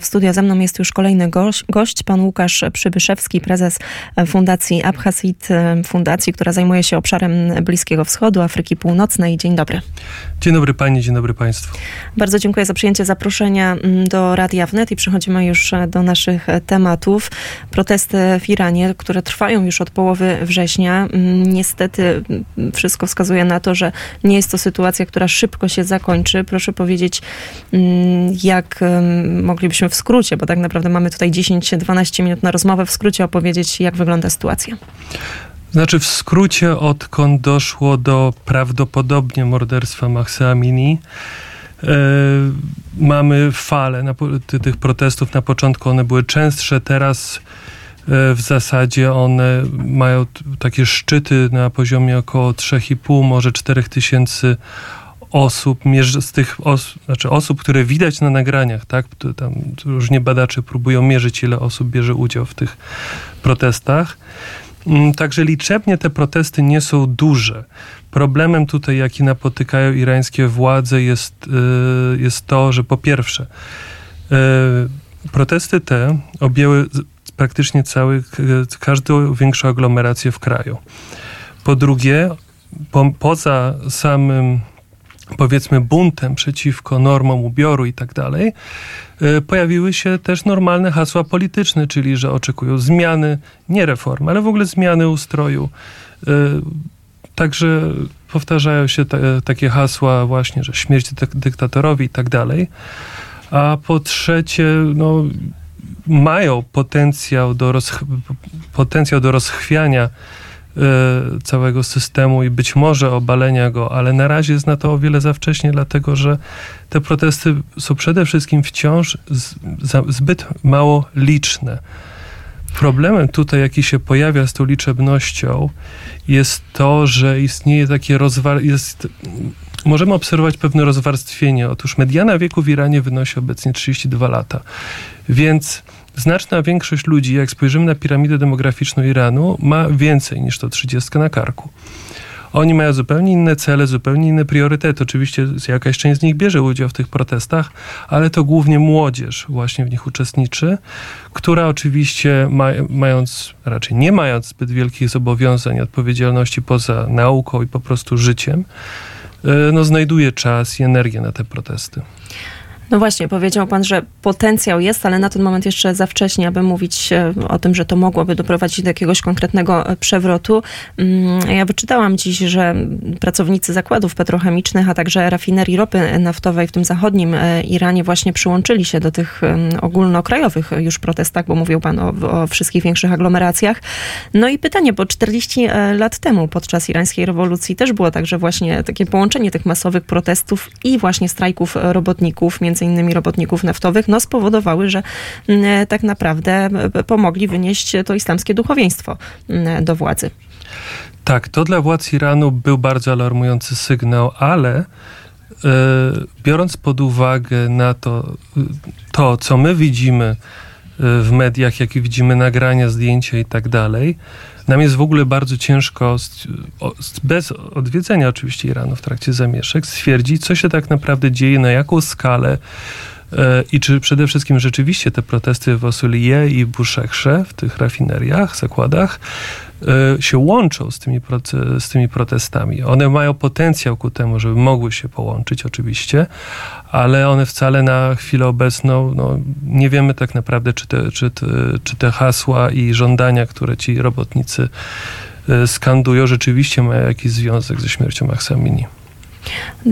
W studio ze mną jest już kolejny gość, gość, pan Łukasz Przybyszewski, prezes Fundacji Abhasid, fundacji, która zajmuje się obszarem Bliskiego Wschodu, Afryki Północnej. Dzień dobry. Dzień dobry pani, dzień dobry państwu. Bardzo dziękuję za przyjęcie zaproszenia mm, do Radia Wnet i przechodzimy już e, do naszych e, tematów. Protesty w Iranie, które trwają już od połowy września. Mm, niestety mm, wszystko wskazuje na to, że nie jest to sytuacja, która szybko się zakończy. Proszę powiedzieć, jak moglibyśmy w skrócie, bo tak naprawdę mamy tutaj 10-12 minut na rozmowę, w skrócie opowiedzieć, jak wygląda sytuacja. Znaczy w skrócie, odkąd doszło do prawdopodobnie morderstwa Mahsa Amini, e, mamy falę na, tych protestów. Na początku one były częstsze, teraz e, w zasadzie one mają takie szczyty na poziomie około 3,5, może 4 tysięcy osób, z tych osób, znaczy osób, które widać na nagraniach, tak? Tam różnie badacze próbują mierzyć, ile osób bierze udział w tych protestach. Mm, także liczebnie te protesty nie są duże. Problemem tutaj, jaki napotykają irańskie władze, jest, y, jest to, że po pierwsze, y, protesty te objęły praktycznie cały, każdą większą aglomerację w kraju. Po drugie, po, poza samym powiedzmy buntem przeciwko normom ubioru i tak dalej, e, pojawiły się też normalne hasła polityczne, czyli że oczekują zmiany, nie reformy, ale w ogóle zmiany ustroju. E, także powtarzają się te, takie hasła właśnie, że śmierć dyktatorowi i tak dalej. A po trzecie, no, mają potencjał do, rozch potencjał do rozchwiania Y, całego systemu i być może obalenia go, ale na razie jest na to o wiele za wcześnie, dlatego że te protesty są przede wszystkim wciąż zbyt mało liczne. Problemem tutaj, jaki się pojawia z tą liczebnością, jest to, że istnieje takie rozwar... Jest... Możemy obserwować pewne rozwarstwienie. Otóż mediana wieku w Iranie wynosi obecnie 32 lata. Więc znaczna większość ludzi, jak spojrzymy na piramidę demograficzną Iranu, ma więcej niż to 30 na karku. Oni mają zupełnie inne cele, zupełnie inne priorytety. Oczywiście jakaś część z nich bierze udział w tych protestach, ale to głównie młodzież właśnie w nich uczestniczy, która oczywiście mając, raczej nie mając zbyt wielkich zobowiązań odpowiedzialności poza nauką i po prostu życiem, e, no, znajduje czas i energię na te protesty. No właśnie, powiedział pan, że potencjał jest, ale na ten moment jeszcze za wcześnie, aby mówić e, o tym, że to mogłoby doprowadzić do jakiegoś konkretnego e, przewrotu. Mm, ja wyczytałam dziś, że pracownicy zakładów petrochemicznych, a także rafinerii ropy naftowej w tym zachodnim e, Iranie właśnie przyłączyli się do tych ogólnokrajowych już protestach, bo mówił pan o, o wszystkich większych aglomeracjach. No i pytanie, bo 40 lat temu podczas irańskiej rewolucji też było tak, że właśnie takie połączenie tych masowych protestów i właśnie strajków robotników między między innymi robotników naftowych, no spowodowały, że mm, tak naprawdę pomogli wynieść to islamskie duchowieństwo mm, do władzy. Tak, to dla władz Iranu był bardzo alarmujący sygnał, ale e, biorąc pod uwagę na to, to, co my widzimy e, w mediach, jakie widzimy nagrania, zdjęcia i tak dalej, nam jest w ogóle bardzo ciężko, bez odwiedzenia oczywiście Iranu w trakcie zamieszek, stwierdzić, co się tak naprawdę dzieje, na jaką skalę i czy przede wszystkim rzeczywiście te protesty w Osulie i Buszekrze, w tych rafineriach, zakładach, E, się łączą z tymi, z tymi protestami. One mają potencjał ku temu, żeby mogły się połączyć oczywiście, ale one wcale na chwilę obecną no, nie wiemy tak naprawdę, czy te, czy, te, czy te hasła i żądania, które ci robotnicy e, skandują, rzeczywiście mają jakiś związek ze śmiercią Mahsamini.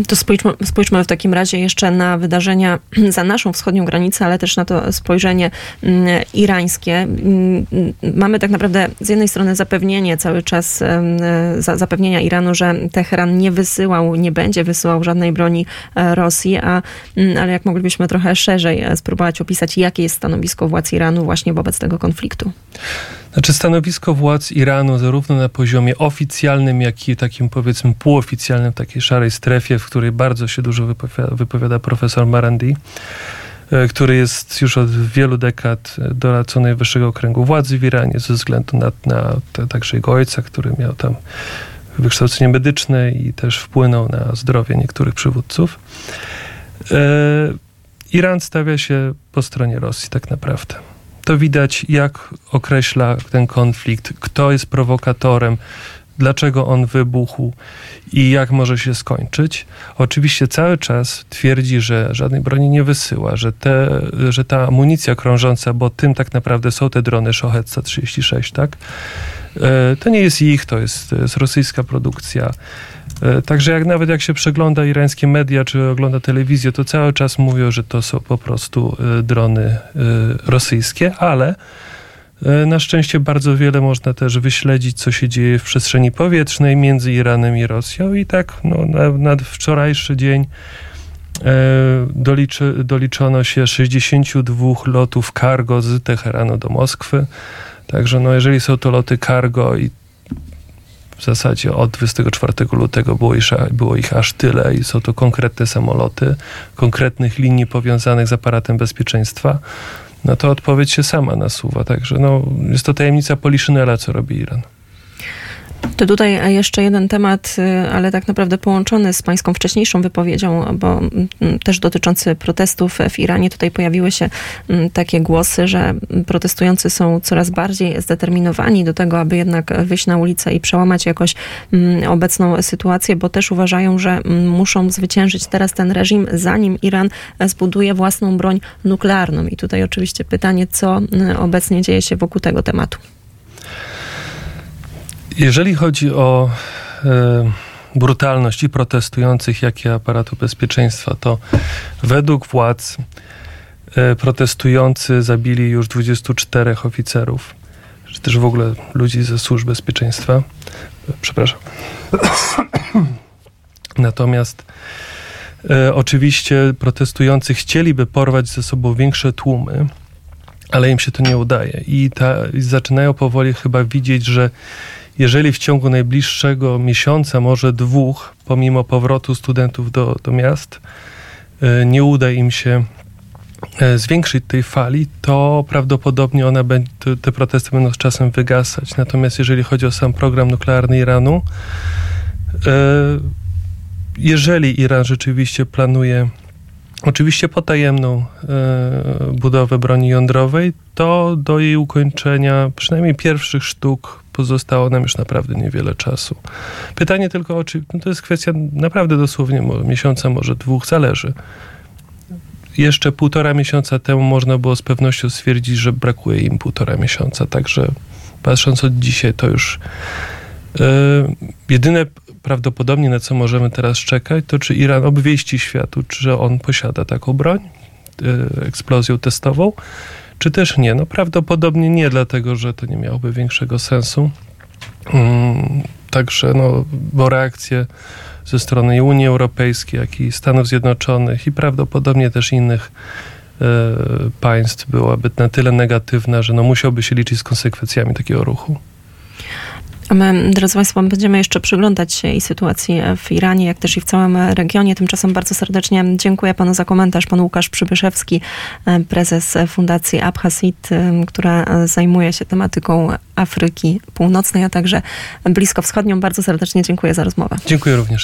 To spójrzmy, spójrzmy w takim razie jeszcze na wydarzenia za naszą wschodnią granicę, ale też na to spojrzenie mm, irańskie. Mm, mamy tak naprawdę z jednej strony zapewnienie cały czas, zapewnienia Iranu, że Teheran nie wysyłał, nie będzie wysyłał żadnej broni e, Rosji, a, mm, ale jak moglibyśmy trochę szerzej e, spróbować opisać, jakie jest stanowisko władz Iranu właśnie wobec tego konfliktu? Znaczy stanowisko władz Iranu zarówno na poziomie oficjalnym, jak i takim powiedzmy półoficjalnym, takiej szarej strefie, w której bardzo się dużo wypowiada, wypowiada profesor Marandi, e, który jest już od wielu dekad doradcą najwyższego kręgu władzy w Iranie ze względu na, na te, także jego ojca, który miał tam wykształcenie medyczne i też wpłynął na zdrowie niektórych przywódców. E, Iran stawia się po stronie Rosji tak naprawdę. To widać, jak określa ten konflikt, kto jest prowokatorem, dlaczego on wybuchł i jak może się skończyć. Oczywiście cały czas twierdzi, że żadnej broni nie wysyła, że, te, że ta amunicja krążąca, bo tym tak naprawdę są te drony Shohet 136, tak? E, to nie jest ich, to jest, to jest rosyjska produkcja. E, także jak nawet jak się przegląda irańskie media czy ogląda telewizję, to cały czas mówią, że to są po prostu e, drony rosyjskie, ale na szczęście bardzo wiele można też wyśledzić, co się dzieje w przestrzeni powietrznej między Iranem i Rosją. I tak no, na, na wczorajszy dzień doliczy, doliczono się 62 lotów cargo z Teheranu do Moskwy. Także no, jeżeli są to loty cargo i w zasadzie od 24 lutego było ich, było ich aż tyle i są to konkretne samoloty, konkretnych linii powiązanych z aparatem bezpieczeństwa, no to odpowiedź się sama nasuwa. Także no, jest to tajemnica Poliszynela, co robi Iran. To tutaj jeszcze jeden temat, y, ale tak naprawdę połączony z pańską wcześniejszą wypowiedzią, bo mm, też dotyczący protestów w Iranie. Tutaj pojawiły się mm, takie głosy, że protestujący są coraz bardziej zdeterminowani do tego, aby jednak wyjść na ulicę i przełamać jakoś mm, obecną sytuację, bo też uważają, że muszą zwyciężyć teraz ten reżim, zanim Iran zbuduje własną broń nuklearną. I tutaj oczywiście pytanie, co obecnie dzieje się wokół tego tematu. Jeżeli chodzi o e, brutalność i protestujących, jak i aparatu bezpieczeństwa, to według władz e, protestujący zabili już 24 oficerów, czy też w ogóle ludzi ze służb bezpieczeństwa. Przepraszam. Natomiast e, oczywiście protestujący chcieliby porwać ze sobą większe tłumy, ale im się to nie udaje. I, ta, i zaczynają powoli chyba widzieć, że jeżeli w ciągu najbliższego miesiąca, może dwóch, pomimo powrotu studentów do, do miast, e, nie uda im się e, zwiększyć tej fali, to prawdopodobnie one te protesty będą z czasem wygasać. Natomiast jeżeli chodzi o sam program nuklearny Iranu, e, jeżeli Iran rzeczywiście planuje oczywiście potajemną budowę broni jądrowej, to do jej ukończenia przynajmniej pierwszych sztuk pozostało nam już naprawdę niewiele czasu. Pytanie tylko, o czy no to jest kwestia naprawdę dosłownie miesiąca, może dwóch, zależy. Jeszcze półtora miesiąca temu można było z pewnością stwierdzić, że brakuje im półtora miesiąca, także patrząc od dzisiaj, to już yy, jedyne prawdopodobnie na co możemy teraz czekać, to czy Iran obwieści światu, czy on posiada taką broń, yy, eksplozją testową, czy też nie? No prawdopodobnie nie, dlatego że to nie miałoby większego sensu. Mm, także, no, bo reakcje ze strony Unii Europejskiej, jak i Stanów Zjednoczonych i prawdopodobnie też innych e, państw byłaby na tyle negatywna, że no musiałby się liczyć z konsekwencjami takiego ruchu. My, drodzy Państwo, będziemy jeszcze przyglądać się i sytuacji w Iranie, jak też i w całym regionie. Tymczasem bardzo serdecznie dziękuję Panu za komentarz. Pan Łukasz Przybyszewski, prezes Fundacji Abhasit, która zajmuje się tematyką Afryki Północnej, a także Bliskowschodnią. Bardzo serdecznie dziękuję za rozmowę. Dziękuję również.